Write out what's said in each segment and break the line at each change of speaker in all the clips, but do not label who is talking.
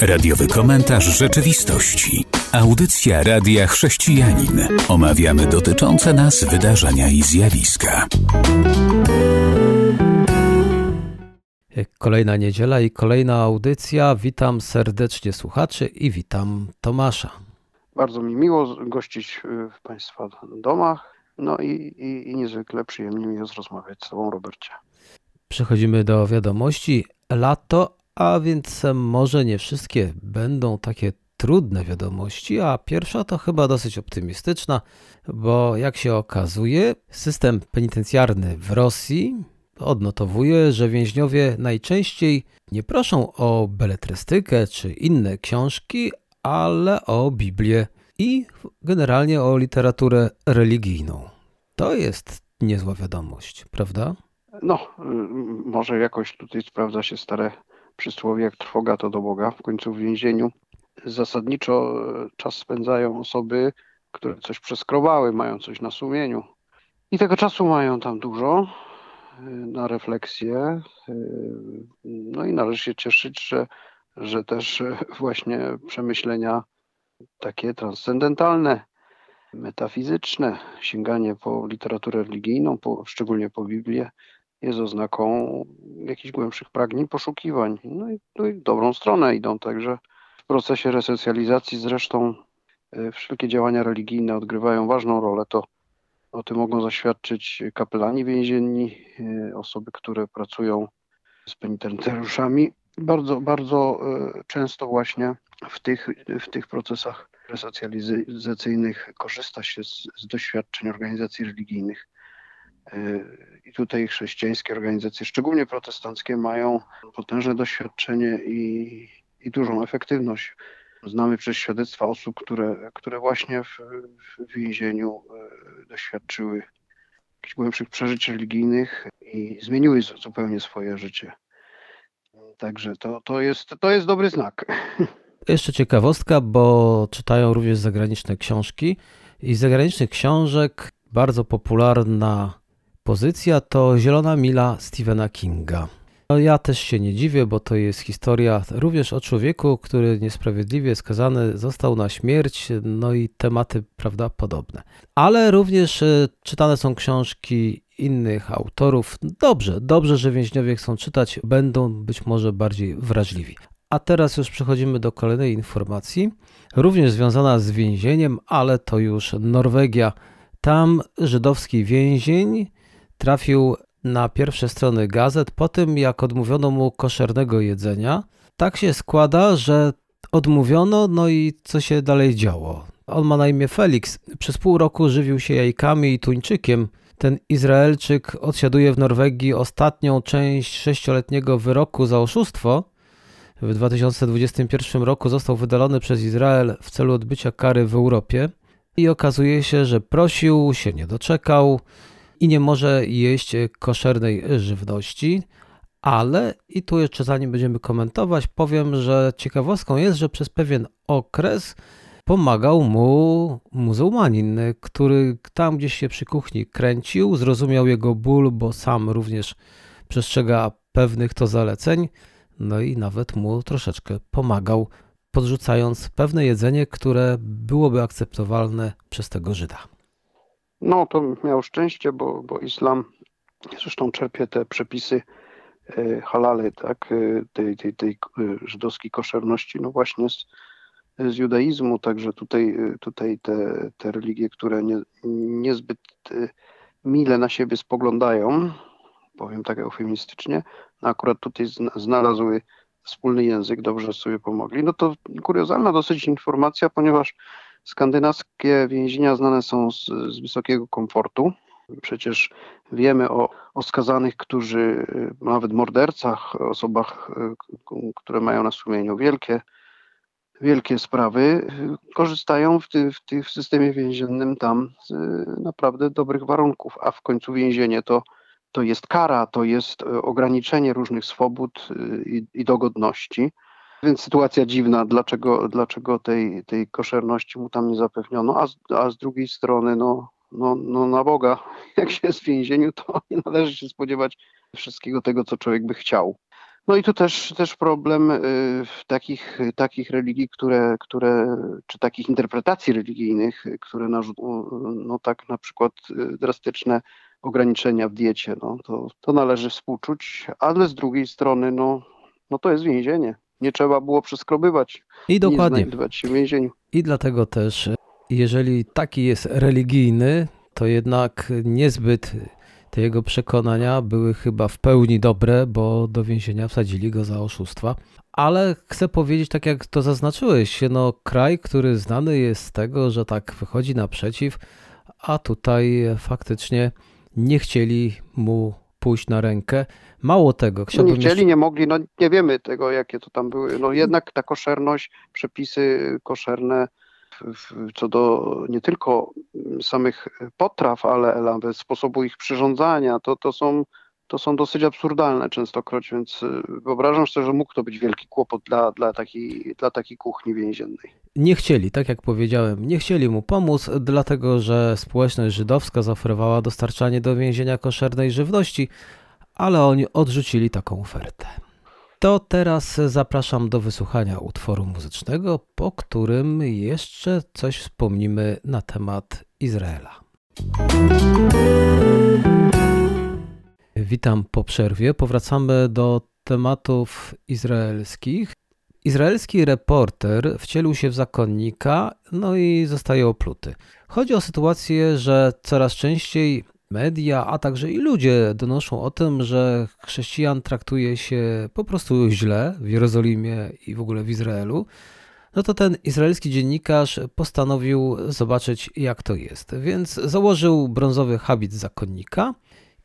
Radiowy komentarz rzeczywistości. Audycja Radia Chrześcijanin. Omawiamy dotyczące nas wydarzenia i zjawiska.
Kolejna niedziela i kolejna audycja. Witam serdecznie słuchaczy i witam Tomasza.
Bardzo mi miło gościć w Państwa domach. No i, i, i niezwykle przyjemnie mi jest rozmawiać z Tobą, Robercie.
Przechodzimy do wiadomości. Lato, a więc może nie wszystkie będą takie trudne wiadomości, a pierwsza to chyba dosyć optymistyczna, bo jak się okazuje, system penitencjarny w Rosji odnotowuje, że więźniowie najczęściej nie proszą o beletrystykę czy inne książki, ale o Biblię i generalnie o literaturę religijną. To jest niezła wiadomość, prawda?
No, może jakoś tutaj sprawdza się stare przysłowie, jak trwoga to do Boga. W końcu w więzieniu zasadniczo czas spędzają osoby, które coś przeskrobały, mają coś na sumieniu. I tego czasu mają tam dużo na refleksję. No i należy się cieszyć, że, że też właśnie przemyślenia takie transcendentalne, metafizyczne, sięganie po literaturę religijną, po, szczególnie po Biblię, jest oznaką jakichś głębszych pragnień, poszukiwań. No i, no i w dobrą stronę idą także w procesie resocjalizacji. Zresztą wszelkie działania religijne odgrywają ważną rolę. To o tym mogą zaświadczyć kapelani więzienni, osoby, które pracują z penitencjariuszami. Bardzo, bardzo często właśnie w tych, w tych procesach resocjalizacyjnych korzysta się z, z doświadczeń organizacji religijnych. I tutaj chrześcijańskie organizacje, szczególnie protestanckie, mają potężne doświadczenie i, i dużą efektywność. Znamy przez świadectwa osób, które, które właśnie w, w więzieniu doświadczyły jakichś głębszych przeżyć religijnych i zmieniły zupełnie swoje życie. Także to, to, jest, to jest dobry znak.
Jeszcze ciekawostka, bo czytają również zagraniczne książki i zagranicznych książek bardzo popularna pozycja to Zielona Mila Stephena Kinga. No ja też się nie dziwię, bo to jest historia również o człowieku, który niesprawiedliwie skazany został na śmierć, no i tematy, prawda, podobne. Ale również czytane są książki innych autorów. Dobrze, dobrze, że więźniowie chcą czytać, będą być może bardziej wrażliwi. A teraz już przechodzimy do kolejnej informacji, również związana z więzieniem, ale to już Norwegia. Tam żydowski więzień trafił na pierwsze strony gazet po tym, jak odmówiono mu koszernego jedzenia. Tak się składa, że odmówiono, no i co się dalej działo? On ma na imię Felix. Przez pół roku żywił się jajkami i tuńczykiem. Ten Izraelczyk odsiaduje w Norwegii ostatnią część sześcioletniego wyroku za oszustwo. W 2021 roku został wydalony przez Izrael w celu odbycia kary w Europie i okazuje się, że prosił, się nie doczekał i nie może jeść koszernej żywności. Ale, i tu jeszcze zanim będziemy komentować, powiem, że ciekawostką jest, że przez pewien okres pomagał mu muzułmanin, który tam gdzieś się przy kuchni kręcił, zrozumiał jego ból, bo sam również przestrzega pewnych to zaleceń, no i nawet mu troszeczkę pomagał, podrzucając pewne jedzenie, które byłoby akceptowalne przez tego Żyda.
No, to miał szczęście, bo, bo islam zresztą czerpie te przepisy halale, tak, tej, tej, tej żydowskiej koszerności, no właśnie z, z judaizmu, także tutaj, tutaj te, te religie, które nie, niezbyt mile na siebie spoglądają, powiem tak eufemistycznie, no akurat tutaj znalazły wspólny język, dobrze sobie pomogli. No to kuriozalna dosyć informacja, ponieważ skandynawskie więzienia znane są z, z wysokiego komfortu. Przecież wiemy o, o skazanych, którzy, nawet mordercach, osobach, które mają na sumieniu wielkie, wielkie sprawy, korzystają w, ty, w, ty, w systemie więziennym tam z naprawdę dobrych warunków, a w końcu więzienie to, to jest kara, to jest ograniczenie różnych swobód i, i dogodności. Więc sytuacja dziwna, dlaczego, dlaczego tej, tej koszerności mu tam nie zapewniono, a z, a z drugiej strony, no, no, no na Boga, jak się jest w więzieniu, to nie należy się spodziewać wszystkiego tego, co człowiek by chciał. No i tu też, też problem y, takich, takich religii, które, które, czy takich interpretacji religijnych, które narzucą no tak na przykład y, drastyczne ograniczenia w diecie. No, to, to należy współczuć, ale z drugiej strony no, no to jest więzienie. Nie trzeba było przeskrobywać.
I dokładnie.
Nie się w więzieniu.
I dlatego też, jeżeli taki jest religijny, to jednak niezbyt te jego przekonania były chyba w pełni dobre, bo do więzienia wsadzili go za oszustwa. Ale chcę powiedzieć, tak jak to zaznaczyłeś, no kraj, który znany jest z tego, że tak wychodzi naprzeciw, a tutaj faktycznie nie chcieli mu pójść na rękę. Mało tego,
chciałbym. Nie chcieli, jeszcze... nie mogli, no nie wiemy tego, jakie to tam były. No jednak ta koszerność, przepisy koszerne co do nie tylko samych potraw, ale nawet sposobu ich przyrządzania, to, to, są, to są dosyć absurdalne częstokroć, więc y, wyobrażam sobie, że mógł to być wielki kłopot dla, dla, takiej, dla takiej kuchni więziennej.
Nie chcieli, tak jak powiedziałem, nie chcieli mu pomóc, dlatego że społeczność żydowska zaoferowała dostarczanie do więzienia koszernej żywności, ale oni odrzucili taką ofertę. To teraz zapraszam do wysłuchania utworu muzycznego, po którym jeszcze coś wspomnimy na temat Izraela. Witam po przerwie. Powracamy do tematów izraelskich. Izraelski reporter wcielił się w zakonnika, no i zostaje opluty. Chodzi o sytuację, że coraz częściej media, a także i ludzie donoszą o tym, że chrześcijan traktuje się po prostu źle w Jerozolimie i w ogóle w Izraelu, no to ten izraelski dziennikarz postanowił zobaczyć, jak to jest. Więc założył brązowy habit zakonnika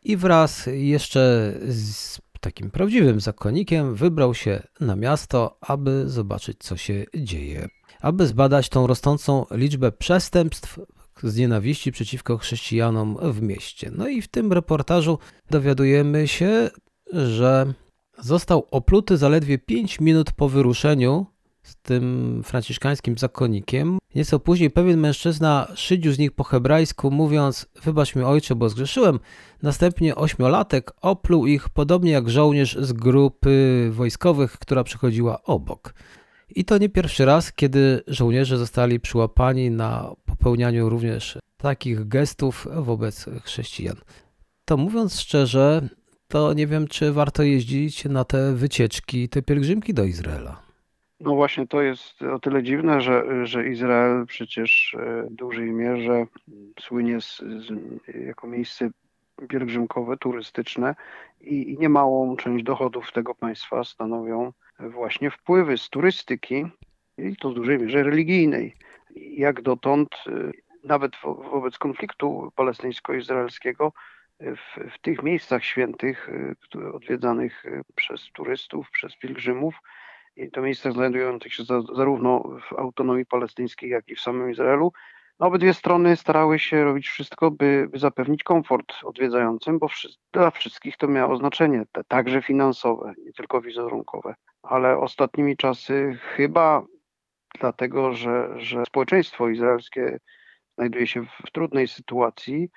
i wraz jeszcze z takim prawdziwym zakonnikiem wybrał się na miasto, aby zobaczyć, co się dzieje. Aby zbadać tą rosnącą liczbę przestępstw z nienawiści przeciwko chrześcijanom w mieście. No i w tym reportażu dowiadujemy się, że został opluty zaledwie 5 minut po wyruszeniu z tym franciszkańskim zakonnikiem. Nieco później pewien mężczyzna szydził z nich po hebrajsku, mówiąc: Wybacz mi ojcze, bo zgrzeszyłem. Następnie ośmiolatek opluł ich, podobnie jak żołnierz z grupy wojskowych, która przychodziła obok. I to nie pierwszy raz, kiedy żołnierze zostali przyłapani na popełnianiu również takich gestów wobec chrześcijan. To mówiąc szczerze, to nie wiem, czy warto jeździć na te wycieczki, te pielgrzymki do Izraela.
No właśnie to jest o tyle dziwne, że, że Izrael przecież e, w dużej mierze słynie z, z, jako miejsce pielgrzymkowe, turystyczne i, i niemałą część dochodów tego państwa stanowią właśnie wpływy z turystyki i to w dużej mierze religijnej. Jak dotąd, y, nawet wobec konfliktu palestyńsko-izraelskiego, y, w, w, tych miejscach świętych, odwiedzanych przez turystów, przez pielgrzymów, i to miejsca znajdujących się za, zarówno w autonomii palestyńskiej, jak i w samym Izraelu, no, obydwie strony starały się robić wszystko, by, by zapewnić komfort odwiedzającym, bo wszy dla wszystkich to miało znaczenie, te, także finansowe, nie tylko wizerunkowe. Ale ostatnimi czasy chyba dlatego, że, że społeczeństwo izraelskie znajduje się w trudnej sytuacji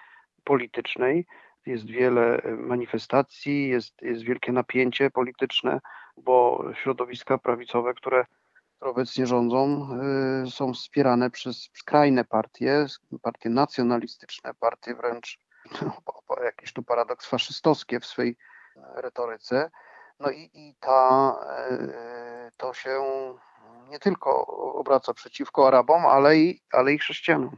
politycznej, jest wiele manifestacji, jest, jest wielkie napięcie polityczne, bo środowiska prawicowe, które obecnie rządzą, y, są wspierane przez skrajne partie, partie nacjonalistyczne, partie wręcz no, jakiś tu paradoks faszystowskie w swej retoryce. No i, i ta, y, to się nie tylko obraca przeciwko Arabom, ale i, ale i chrześcijanom.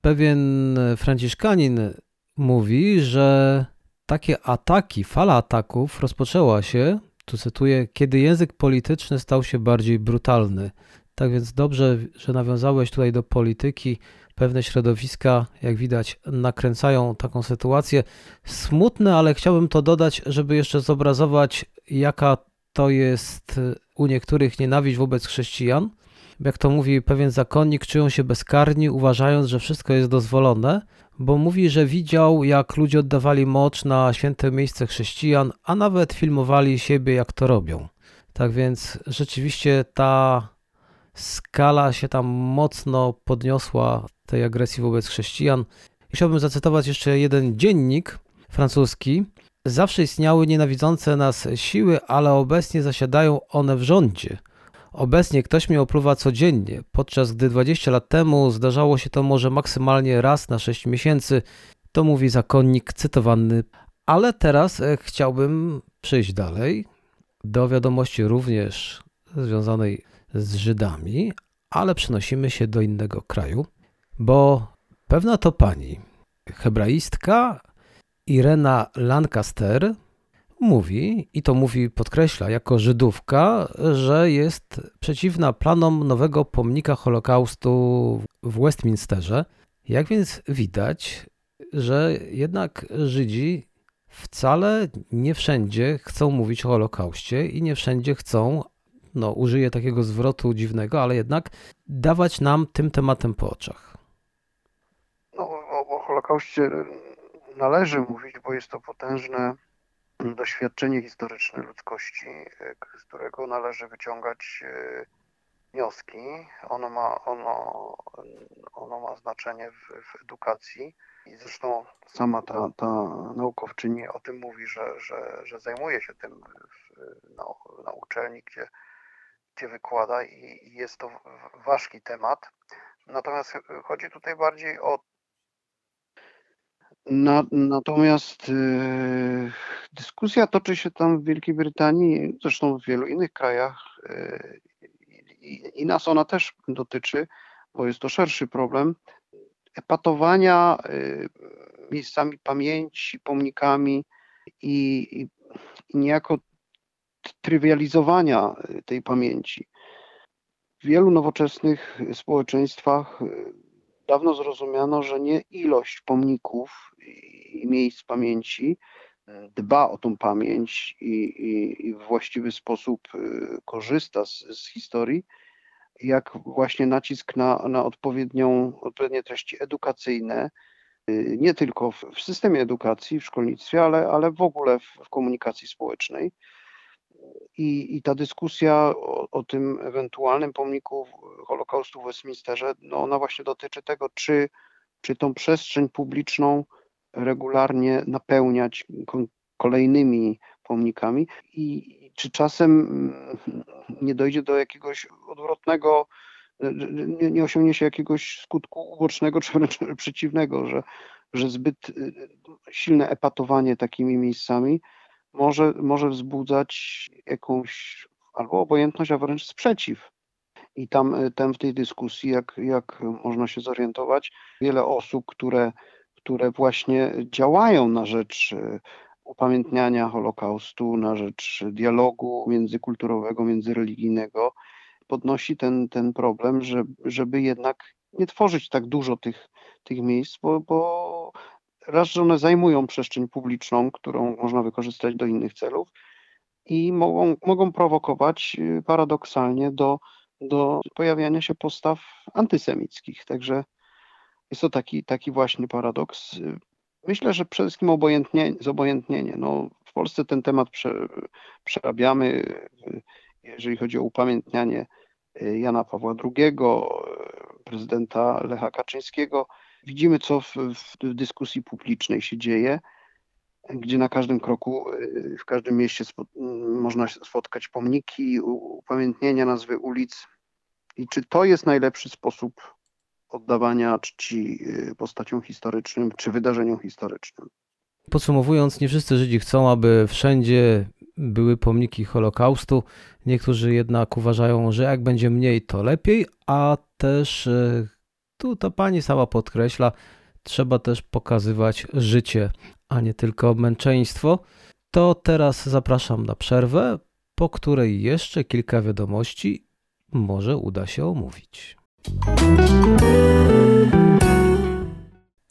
Pewien franciszkanin mówi, że takie ataki, fala ataków rozpoczęła się tu cytuję, kiedy język polityczny stał się bardziej brutalny. Tak więc dobrze, że nawiązałeś tutaj do polityki. Pewne środowiska, jak widać, nakręcają taką sytuację. Smutne, ale chciałbym to dodać, żeby jeszcze zobrazować, jaka to jest u niektórych nienawiść wobec chrześcijan. Jak to mówi pewien zakonnik, czują się bezkarni, uważając, że wszystko jest dozwolone, bo mówi, że widział, jak ludzie oddawali mocz na święte miejsce chrześcijan, a nawet filmowali siebie, jak to robią. Tak więc rzeczywiście ta skala się tam mocno podniosła tej agresji wobec chrześcijan. Chciałbym zacytować jeszcze jeden dziennik francuski, Zawsze istniały nienawidzące nas siły, ale obecnie zasiadają one w rządzie. Obecnie ktoś mnie opluwa codziennie, podczas gdy 20 lat temu zdarzało się to może maksymalnie raz na 6 miesięcy. To mówi zakonnik cytowany. Ale teraz e, chciałbym przejść dalej do wiadomości również związanej z Żydami, ale przenosimy się do innego kraju, bo pewna to pani, hebraistka Irena Lancaster, mówi, i to mówi, podkreśla, jako Żydówka, że jest przeciwna planom nowego pomnika Holokaustu w Westminsterze. Jak więc widać, że jednak Żydzi wcale nie wszędzie chcą mówić o Holokauście i nie wszędzie chcą, no użyję takiego zwrotu dziwnego, ale jednak dawać nam tym tematem po oczach.
No, o, o Holokauście należy mówić, bo jest to potężne doświadczenie historyczne ludzkości, z którego należy wyciągać e, wnioski. Ono ma, ono, ono ma znaczenie w, w edukacji i zresztą sama ta, ta naukowczyni o tym mówi, że, że, że zajmuje się tym w, na, na uczelni, gdzie, gdzie wykłada i, i jest to ważki temat. Natomiast chodzi tutaj bardziej o na, natomiast y, dyskusja toczy się tam w Wielkiej Brytanii, zresztą w wielu innych krajach y, i, i nas ona też dotyczy, bo jest to szerszy problem, epatowania y, miejscami pamięci, pomnikami i, i, i niejako trywializowania tej pamięci. W wielu nowoczesnych społeczeństwach dawno zrozumiano, że nie ilość pomników i miejsc pamięci e, dba o tą pamięć i, i, i w właściwy sposób e, korzysta z, z, historii, jak właśnie nacisk na, na odpowiednią, odpowiednie treści edukacyjne, e, nie tylko w, w systemie edukacji, w szkolnictwie, ale, ale w ogóle w, w komunikacji społecznej. I, I, ta dyskusja o, o, tym ewentualnym pomniku Holokaustu w Westminsterze, no ona właśnie dotyczy tego, czy, czy tą przestrzeń publiczną regularnie napełniać kolejnymi pomnikami i czy czasem mm, nie dojdzie do jakiegoś odwrotnego, nie, nie osiągnie się jakiegoś skutku ubocznego, czy wręcz przeciwnego, że, że zbyt y, silne epatowanie takimi miejscami może, może wzbudzać jakąś albo obojętność, a wręcz sprzeciw. I tam, y, tam w tej dyskusji, jak, jak można się zorientować, wiele osób, które, które właśnie działają na rzecz y, upamiętniania Holokaustu, na rzecz dialogu międzykulturowego, międzyreligijnego, podnosi ten, ten problem, że, żeby jednak nie tworzyć tak dużo tych, tych miejsc, bo, bo raz, że one zajmują przestrzeń publiczną, którą można wykorzystać do innych celów i mogą, mogą prowokować y, paradoksalnie do, do pojawiania się postaw antysemickich. Także jest to taki, taki właśnie paradoks. Myślę, że przede wszystkim obojętnie, zobojętnienie. No, w Polsce ten temat prze, przerabiamy, jeżeli chodzi o upamiętnianie y, Jana Pawła II, prezydenta Lecha Kaczyńskiego. Widzimy, co w, w dyskusji publicznej się dzieje, gdzie na każdym kroku, y, w każdym mieście spo, można spotkać pomniki, upamiętnienia, nazwy ulic. I czy to jest najlepszy sposób oddawania czci y, postaciom historycznym czy wydarzeniom historycznym?
Podsumowując, nie wszyscy Żydzi chcą, aby wszędzie były pomniki Holokaustu. Niektórzy jednak uważają, że jak będzie mniej, to lepiej, a też y, tu ta pani sama podkreśla, trzeba też pokazywać życie, a nie tylko męczeństwo. To teraz zapraszam na przerwę, po której jeszcze kilka wiadomości może uda się omówić.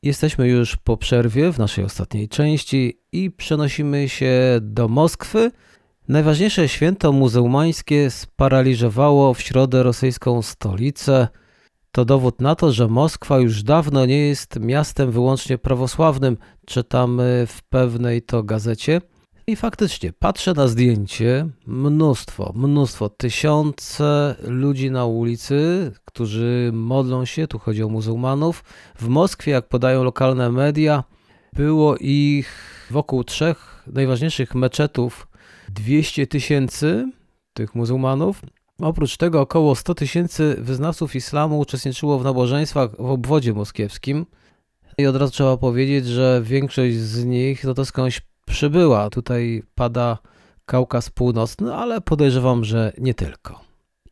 Jesteśmy już po przerwie w naszej ostatniej części i przenosimy się do Moskwy. Najważniejsze święto muzułmańskie sparaliżowało w środę rosyjską stolicę. To dowód na to, że Moskwa już dawno nie jest miastem wyłącznie prawosławnym, czytamy w pewnej to gazecie. I faktycznie patrzę na zdjęcie, mnóstwo, mnóstwo, tysiące ludzi na ulicy, którzy modlą się, tu chodzi o muzułmanów. W Moskwie, jak podają lokalne media, Było ich wokół trzech najważniejszych meczetów 200 tysięcy tych muzułmanów. Oprócz tego około 100 tysięcy wyznawców islamu uczestniczyło w nabożeństwach w obwodzie moskiewskim. I od razu trzeba powiedzieć, że większość z nich no to skądś przybyła. Tutaj pada Kaukaz Północny, ale podejrzewam, że nie tylko.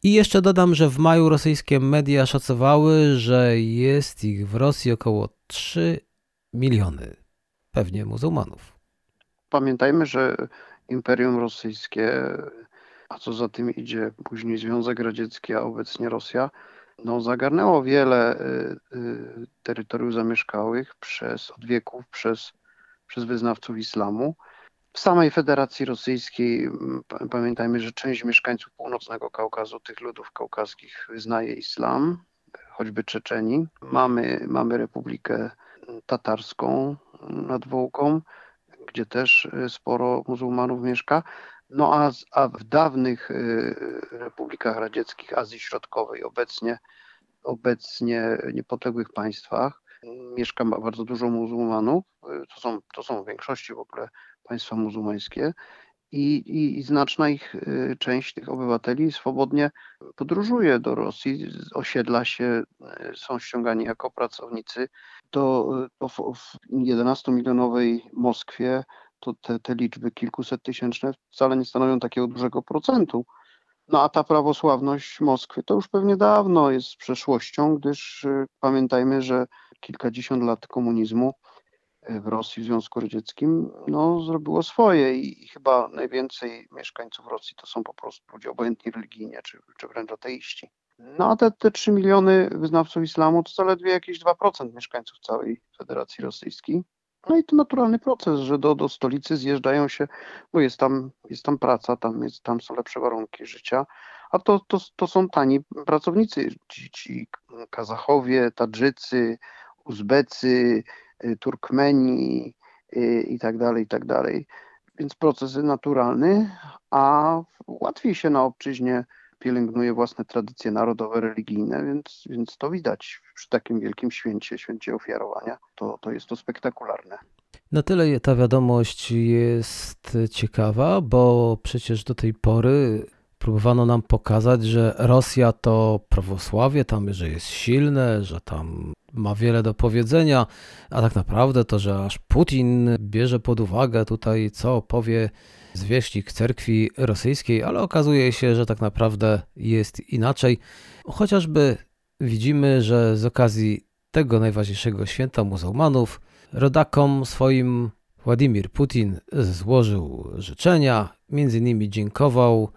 I jeszcze dodam, że w maju rosyjskie media szacowały, że jest ich w Rosji około 3 miliony, pewnie muzułmanów.
Pamiętajmy, że Imperium Rosyjskie, a co za tym idzie później Związek Radziecki, a obecnie Rosja, no, zagarnęło wiele y, y, terytoriów zamieszkałych przez od wieków przez, przez wyznawców islamu. W samej Federacji Rosyjskiej pamiętajmy, że część mieszkańców północnego Kaukazu, tych ludów kaukaskich, wyznaje islam, choćby Czeczeni. Mamy, mamy Republikę Tatarską nad Wołką, gdzie też y, sporo muzułmanów mieszka. No a, a w dawnych y, republikach radzieckich Azji Środkowej, obecnie, obecnie niepodległych państwach, mieszka bardzo dużo muzułmanów. Y, to są, to są w większości w ogóle państwa muzułmańskie. I, i, I, znaczna ich y, część tych obywateli swobodnie podróżuje do Rosji, osiedla się, są ściągani jako pracownicy. Do, w 11-milionowej Moskwie to te, te liczby kilkuset wcale nie stanowią takiego dużego procentu. No a ta prawosławność Moskwy to już pewnie dawno jest przeszłością, gdyż y, pamiętajmy, że kilkadziesiąt lat komunizmu y, w Rosji, w Związku Radzieckim, no, zrobiło swoje i chyba najwięcej mieszkańców Rosji to są po prostu ludzie obojętni religijnie, czy, czy wręcz ateiści. No a te, te 3 miliony wyznawców islamu to zaledwie jakieś 2% mieszkańców całej Federacji Rosyjskiej. No i to naturalny proces, że do, do stolicy zjeżdżają się, bo jest tam, jest tam praca, tam, jest, tam są lepsze warunki życia, a to, to, to są tani pracownicy, ci, ci Kazachowie, Tadżycy, Uzbecy, y, Turkmeni y, i tak dalej, i tak dalej. Więc proces naturalny, a łatwiej się na obczyźnie pielęgnuje własne tradycje narodowe, religijne, więc, więc to widać przy takim wielkim święcie, święcie ofiarowania. To, to jest to spektakularne.
Na tyle ta wiadomość jest ciekawa, bo przecież do tej pory próbowano nam pokazać, że Rosja to prawosławie, tam, że jest silne, że tam ma wiele do powiedzenia, a tak naprawdę to, że aż Putin bierze pod uwagę tutaj, co powie zwierzchnik cerkwi rosyjskiej, ale okazuje się, że tak naprawdę jest inaczej. Chociażby widzimy, że z okazji tego najważniejszego święta muzułmanów, rodakom swoim Władimir Putin złożył życzenia, między innymi dziękował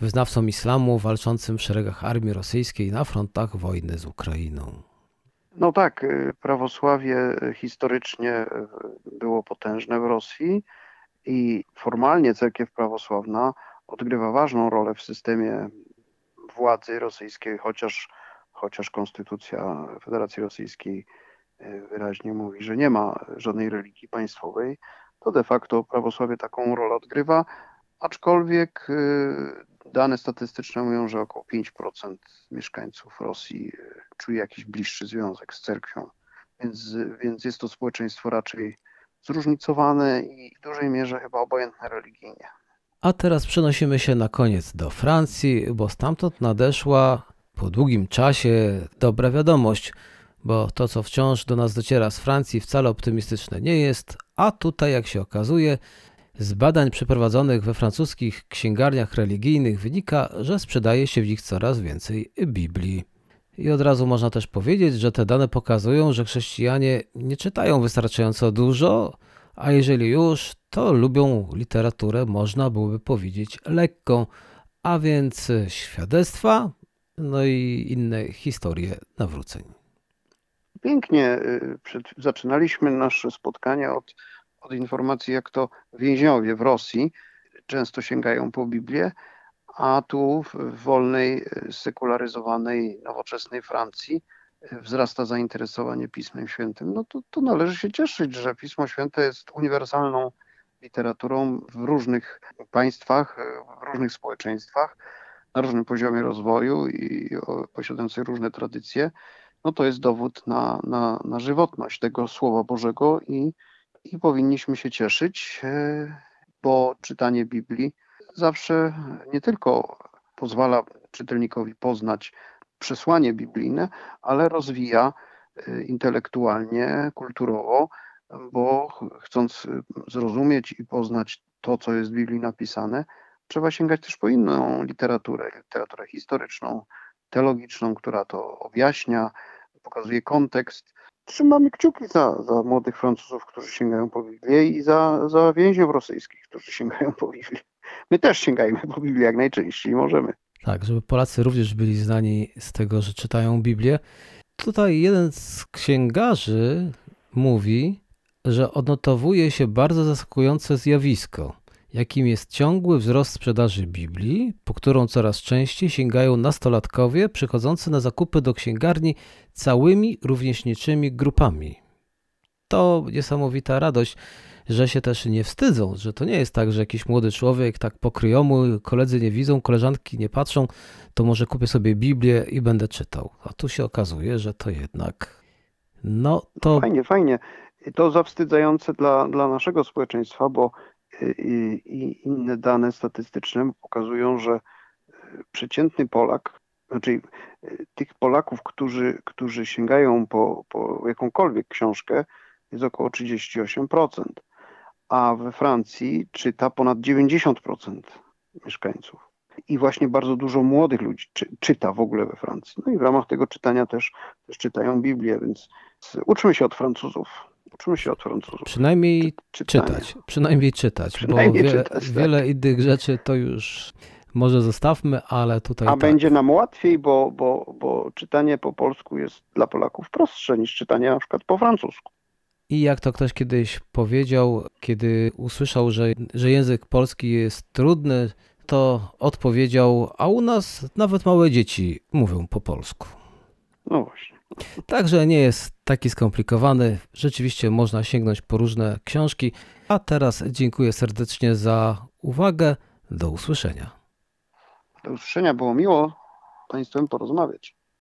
wyznawcom islamu walczącym w szeregach armii rosyjskiej na frontach wojny z Ukrainą.
No tak, y, prawosławie historycznie y, było potężne w Rosji i formalnie cerkiew prawosławna odgrywa ważną rolę w systemie władzy rosyjskiej, chociaż, chociaż konstytucja Federacji Rosyjskiej e, wyraźnie mówi, że nie ma żadnej religii państwowej, to de facto prawosławie taką rolę odgrywa, aczkolwiek e, dane statystyczne mówią, że około 5% mieszkańców Rosji e, czuje jakiś bliższy związek z cerkwią, więc, więc jest to społeczeństwo raczej zróżnicowane i w dużej mierze chyba obojętne religijnie.
A teraz przenosimy się na koniec do Francji, bo stamtąd nadeszła po długim czasie dobra wiadomość, bo to, co wciąż do nas dociera z Francji, wcale optymistyczne nie jest, a tutaj, jak się okazuje, z badań przeprowadzonych we francuskich księgarniach religijnych wynika, że sprzedaje się w nich coraz więcej Biblii. I od razu można też powiedzieć, że te dane pokazują, że chrześcijanie nie czytają wystarczająco dużo, a jeżeli już, to lubią literaturę, można byłoby powiedzieć, lekką, a więc świadectwa, no i inne historie nawróceń.
Pięknie. Y, zaczynaliśmy nasze spotkanie od, od informacji, jak to więźniowie w Rosji często sięgają po Biblię, a tu w wolnej, sekularyzowanej, nowoczesnej Francji wzrasta zainteresowanie Pismem Świętym, no to, to należy się cieszyć, że Pismo Święte jest uniwersalną literaturą w różnych państwach, w różnych społeczeństwach, na różnym poziomie rozwoju i posiadających różne tradycje, no to jest dowód na, na, na żywotność tego Słowa Bożego i, i powinniśmy się cieszyć, e, bo czytanie Biblii zawsze nie tylko pozwala czytelnikowi poznać przesłanie biblijne, ale rozwija e, intelektualnie, kulturowo, bo chcąc zrozumieć i poznać to, co jest w Biblii napisane, trzeba sięgać też po inną literaturę, literaturę historyczną, teologiczną, która to objaśnia, pokazuje kontekst. Trzymamy kciuki za, za młodych Francuzów, którzy sięgają po Biblię i za, za więźniów rosyjskich, którzy sięgają po Biblię. My też sięgajmy po Biblię jak najczęściej możemy.
Tak, żeby Polacy również byli znani z tego, że czytają Biblię. Tutaj jeden z księgarzy mówi, że odnotowuje się bardzo zaskakujące zjawisko, jakim jest ciągły wzrost sprzedaży Biblii, po którą coraz częściej sięgają nastolatkowie przychodzący na zakupy do księgarni całymi rówieśniczymi grupami. To niesamowita radość, że się też nie wstydzą, że to nie jest tak, że jakiś młody człowiek tak pokryjomu, koledzy nie widzą, koleżanki nie patrzą, to może kupię sobie Biblię i będę czytał. A tu się okazuje, że to jednak no to
Fajnie, fajnie. To zawstydzające dla, dla naszego społeczeństwa, bo y, i, i inne dane statystyczne pokazują, że y, przeciętny Polak, znaczy y, tych Polaków, którzy, którzy sięgają po, po jakąkolwiek książkę, jest około 38%, a we Francji czyta ponad 90% mieszkańców. I właśnie bardzo dużo młodych ludzi czy, czyta w ogóle we Francji. No i w ramach tego czytania też, też czytają Biblię, więc uczmy się od Francuzów. Uczmy się od Francuzów.
przynajmniej
Czy-
czytać, przynajmniej czytać,
Przynajmniej
bo wie,
czytać, tak.
wiele innych rzeczy to już może zostawmy, ale tutaj
A
tak.
będzie nam łatwiej, bo, bo, bo czytanie po polsku jest dla Polaków prostsze niż czytanie na przykład po francusku.
I jak to ktoś kiedyś powiedział, kiedy usłyszał, że, że język polski jest trudny, to odpowiedział, a u nas nawet małe dzieci mówią po polsku.
No właśnie.
Także nie jest taki skomplikowany. Rzeczywiście można sięgnąć po różne książki. A teraz dziękuję serdecznie za uwagę. Do usłyszenia.
Do usłyszenia było miło Państwem porozmawiać.